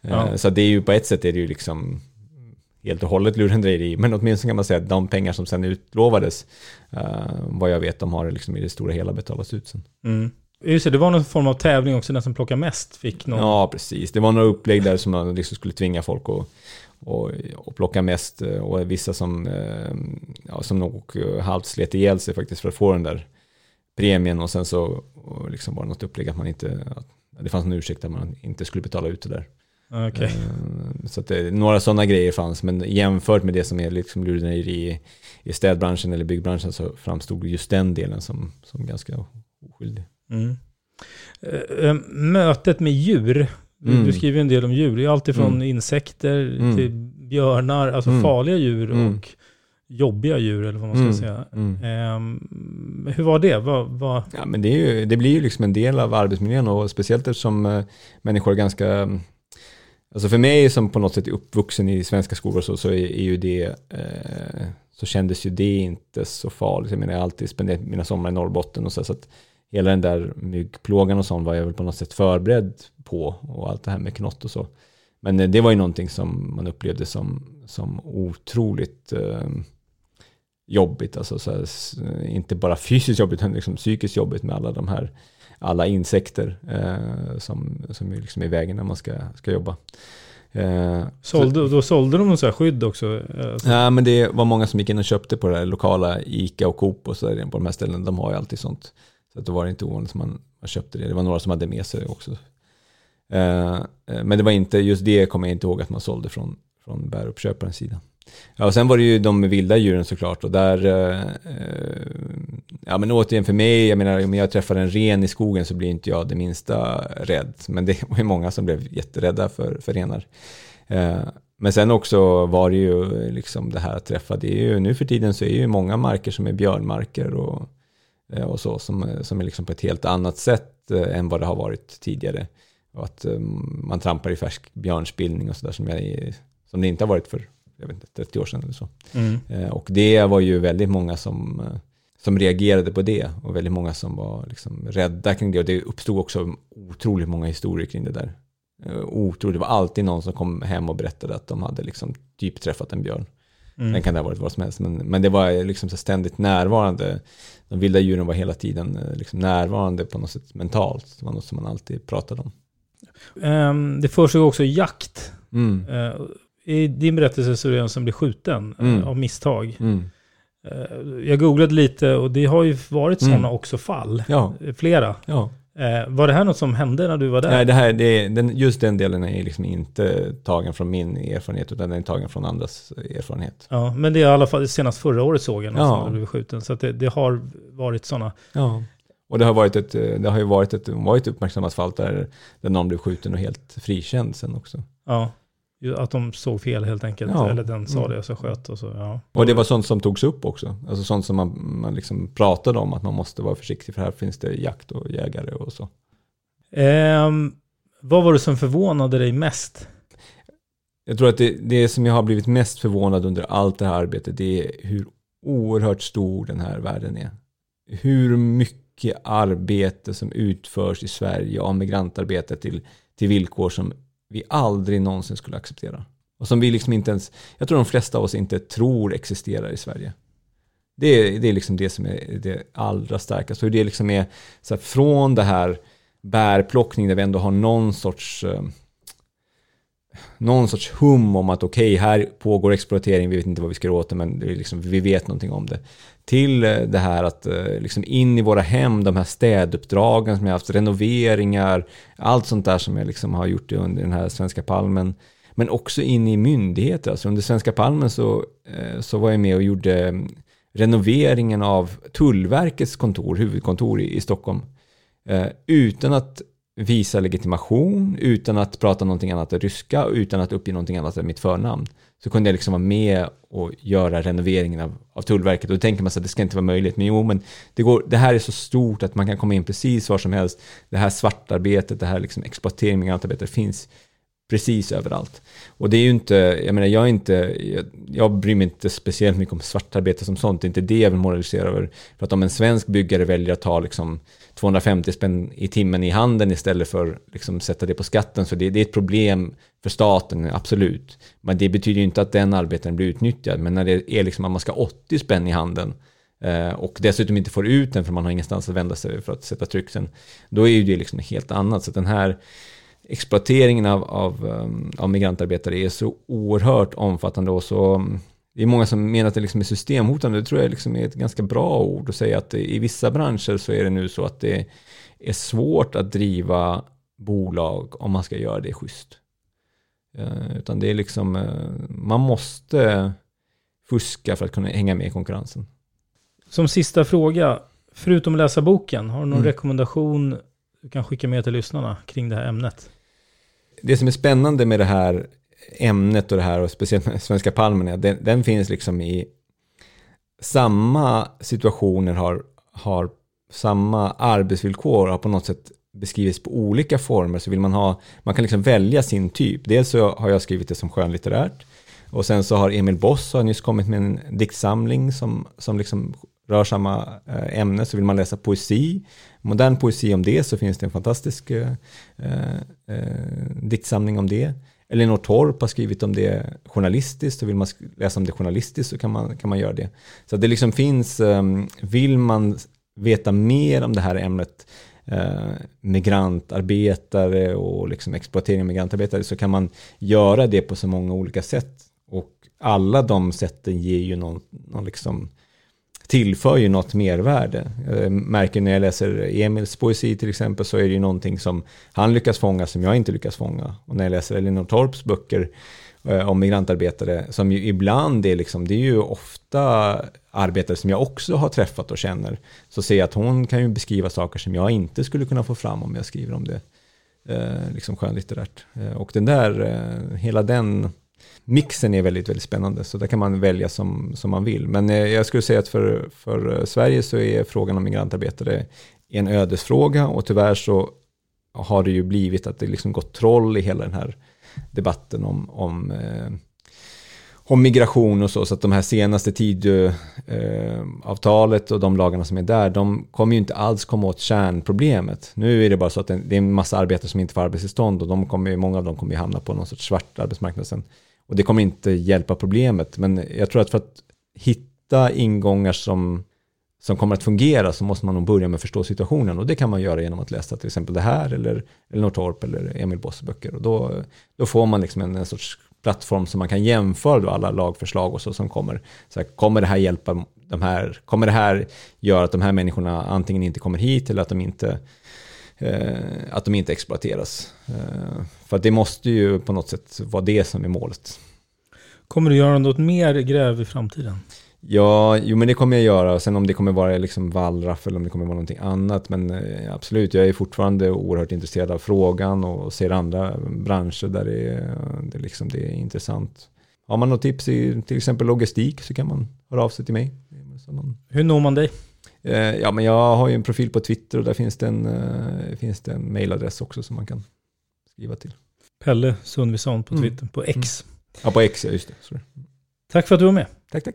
Ja. Så det är ju på ett sätt är det ju liksom helt och hållet lurendrejeri, men åtminstone kan man säga att de pengar som sen utlovades, uh, vad jag vet, de har liksom i det stora hela betalats ut sen. Mm. Just det, det var någon form av tävling också, den som plockar mest fick någon... Ja, precis. Det var några upplägg där som man liksom skulle tvinga folk att och, och plocka mest och vissa som, eh, ja, som nog halvt slet ihjäl sig faktiskt för att få den där premien och sen så liksom var det något upplägg att man inte, att det fanns en ursäkt att man inte skulle betala ut det där. Okay. Eh, så det, några sådana grejer fanns, men jämfört med det som är liksom lurendrejeri i, städbranschen eller byggbranschen så framstod just den delen som, som ganska oskyldig. Mm. Eh, mötet med djur, mm. du skriver en del om djur, det är alltifrån mm. insekter mm. till björnar, alltså mm. farliga djur mm. och jobbiga djur eller vad man ska mm. säga. Mm. Um, hur var det? Vad, vad... Ja, men det, ju, det, blir ju liksom en del av arbetsmiljön och speciellt eftersom människor är ganska Alltså för mig som på något sätt är uppvuxen i svenska skolor så, så är, är ju det, eh, så kändes ju det inte så farligt. Jag menar jag har alltid spenderat mina somrar i Norrbotten och så, så att hela den där myggplågan och sånt var jag väl på något sätt förberedd på och allt det här med knott och så. Men eh, det var ju någonting som man upplevde som, som otroligt eh, jobbigt, alltså så här, inte bara fysiskt jobbigt utan liksom psykiskt jobbigt med alla de här alla insekter eh, som, som är liksom i vägen när man ska, ska jobba. Eh, sålde, då sålde de så här skydd också? Alltså. Ja, men det var många som gick in och köpte på det här lokala ICA och Coop och så där på de här ställena. De har ju alltid sånt. Så att då var det inte ovanligt att man, man köpte det. Det var några som hade med sig också. Eh, eh men det var inte, just det kommer jag inte ihåg att man sålde från, från bäruppköparens sida. Ja, och sen var det ju de vilda djuren såklart och där, eh, eh, ja men återigen för mig, jag menar om jag träffar en ren i skogen så blir inte jag det minsta rädd. Men det var ju många som blev jätterädda för, för renar. Eh, men sen också var det ju liksom det här att träffa, det är ju nu för tiden så är ju många marker som är björnmarker och, eh, och så som, eh, som är liksom på ett helt annat sätt eh, än vad det har varit tidigare. Och att eh, man trampar i färsk björnspillning och sådär som, som det inte har varit för jag vet inte, 30 år sedan eller så. Mm. Eh, och det var ju väldigt många som, eh, som reagerade på det och väldigt många som var liksom rädda kring det. Och det uppstod också otroligt många historier kring det där. Eh, otroligt, det var alltid någon som kom hem och berättade att de hade liksom typ träffat en björn. Mm. Den kan det ha varit vad som helst, men, men det var liksom så ständigt närvarande. De vilda djuren var hela tiden liksom närvarande på något sätt mentalt. Det var något som man alltid pratade om. Um, det föreslog också jakt. Mm. Uh, i din berättelse så är det en som blir skjuten eh, mm. av misstag. Mm. Eh, jag googlade lite och det har ju varit sådana mm. också fall. Ja. Flera. Ja. Eh, var det här något som hände när du var där? Nej, det här, det, den, just den delen är liksom inte tagen från min erfarenhet, utan den är tagen från andras erfarenhet. Ja, men det är i alla fall senast förra året såg jag någon ja. som blev skjuten. Så det, det, har varit sådana. Ja. Och det har, varit ett, det har ju varit ett, varit uppmärksammat fall där, där någon blev skjuten och helt frikänd sen också. Ja. Att de såg fel helt enkelt. Ja. Eller den sa mm. det, så sköt och så. Ja. Och det var sånt som togs upp också. Alltså sånt som man, man liksom pratade om, att man måste vara försiktig för här finns det jakt och jägare och så. Eh, vad var det som förvånade dig mest? Jag tror att det, det som jag har blivit mest förvånad under allt det här arbetet, det är hur oerhört stor den här världen är. Hur mycket arbete som utförs i Sverige av migrantarbete till, till villkor som vi aldrig någonsin skulle acceptera. Och som vi liksom inte ens, jag tror de flesta av oss inte tror existerar i Sverige. Det är, det är liksom det som är det allra starkaste. Hur det liksom är så här, från det här bärplockning där vi ändå har någon sorts eh, någon sorts hum om att okej, okay, här pågår exploatering, vi vet inte vad vi ska göra åt det, men liksom, vi vet någonting om det. Till eh, det här att eh, liksom in i våra hem, de här städuppdragen som jag haft, renoveringar, allt sånt där som jag liksom har gjort under den här Svenska Palmen. Men också in i myndigheter, alltså under Svenska Palmen så, eh, så var jag med och gjorde mm, renoveringen av Tullverkets kontor, huvudkontor i, i Stockholm. Utan att visa legitimation utan att prata någonting annat än ryska och utan att uppge någonting annat än mitt förnamn. Så kunde jag liksom vara med och göra renoveringen av, av Tullverket. Och då tänker man sig att det ska inte vara möjligt. Men jo, men det, går, det här är så stort att man kan komma in precis var som helst. Det här svartarbetet, det här liksom exploatering av migrantarbetare finns precis överallt. Och det är ju inte, jag menar jag är inte, jag, jag bryr mig inte speciellt mycket om svartarbete som sånt, det är inte det jag vill moralisera över. För att om en svensk byggare väljer att ta liksom 250 spänn i timmen i handen istället för liksom sätta det på skatten, så det, det är ett problem för staten, absolut. Men det betyder ju inte att den arbetaren blir utnyttjad, men när det är liksom att man ska 80 spänn i handen eh, och dessutom inte får ut den för man har ingenstans att vända sig för att sätta tryck sen, då är ju det liksom helt annat. Så den här exploateringen av, av, eh, av migrantarbetare är så oerhört omfattande och så mm, det är många som menar att det liksom är systemhotande. Det tror jag liksom är ett ganska bra ord att säga att i vissa branscher så är det nu så att det är svårt att driva bolag om man ska göra det schysst. Uh, utan det är liksom, uh, man måste fuska för att kunna hänga med i konkurrensen. Som sista fråga, förutom att läsa boken, har du någon mm. rekommendation du kan skicka med till lyssnarna kring det här ämnet? det som är spännande med det här ämnet och det här och speciellt med [laughs] Svenska Palmen är den, den finns liksom i samma situationer har, har samma arbetsvillkor har på något sätt beskrivits på olika former så vill man ha, man kan liksom välja sin typ. Dels så har jag skrivit det som skönlitterärt och sen så har Emil Boss har nyss kommit med en diktsamling som, som liksom rör samma eh, ämne så vill man läsa poesi, modern poesi om det så finns det en fantastisk eh, eh, eh diktsamling om det. Elinor Torp har skrivit om det journalistiskt och vill man läsa om det journalistiskt så kan man, kan man göra det. Så det liksom finns, ehm, vill man veta mer om det här ämnet eh, migrantarbetare och liksom exploatering av migrantarbetare så kan man göra det på så många olika sätt. Och alla de sätten ger ju någon, någon liksom tillför ju något mervärde. Jag märker när jag läser Emils poesi till exempel så är det ju någonting som han lyckas fånga som jag inte lyckas fånga. Och när jag läser Elinor Torps böcker eh, om migrantarbetare som ju ibland är liksom, det är ju ofta arbetare som jag också har träffat och känner. Så ser jag att hon kan ju beskriva saker som jag inte skulle kunna få fram om jag skriver om det eh, liksom skönlitterärt. Eh, och den där, eh, hela den mixen är väldigt, väldigt spännande. Så där kan man välja som, som man vill. Men eh, jag skulle säga att för, för eh, Sverige så är frågan om migrantarbetare en ödesfråga och tyvärr så har det ju blivit att det liksom gått troll i hela den här debatten om, om, eh, om migration och så. Så att de här senaste Tidöavtalet eh, och de lagarna som är där, de kommer ju inte alls komma åt kärnproblemet. Nu är det bara så att det, det är en massa arbetare som inte får arbetstillstånd och de kommer, många av dem kommer ju hamna på någon sorts svart arbetsmarknad sen. Och det kommer inte hjälpa problemet. Men jag tror att för att hitta ingångar som, som kommer att fungera så måste man nog börja med att förstå situationen. Och det kan man göra genom att läsa till exempel det här eller Elinor Torp eller Emil Bosse böcker. Och då, då får man liksom en, en sorts plattform som man kan jämföra alla lagförslag och så som kommer. Så här, kommer det här hjälpa de här, kommer det här göra att de här människorna antingen inte kommer hit eller att de inte att de inte exploateras. Eh, för det måste ju på något sätt vara det som är målet. Kommer du göra något mer gräv i framtiden? Ja, jo men det kommer jag göra. Sen om det kommer vara liksom wallraff eller om det kommer vara någonting annat. Men eh, absolut, jag är fortfarande oerhört intresserad av frågan och ser andra branscher där det är, det liksom, det är intressant. Har man något tips i till exempel logistik så kan man höra av sig till mig. Hur når man dig? Eh, ja, men jag har ju en profil på Twitter och där finns det en, uh, finns det en mailadress också som man kan skriva till. Pelle Sundvisson på mm. Twitter, mm. på X. Mm. Ja, på X, ja just det. Sorry. Tack för att du var med. Tack, tack.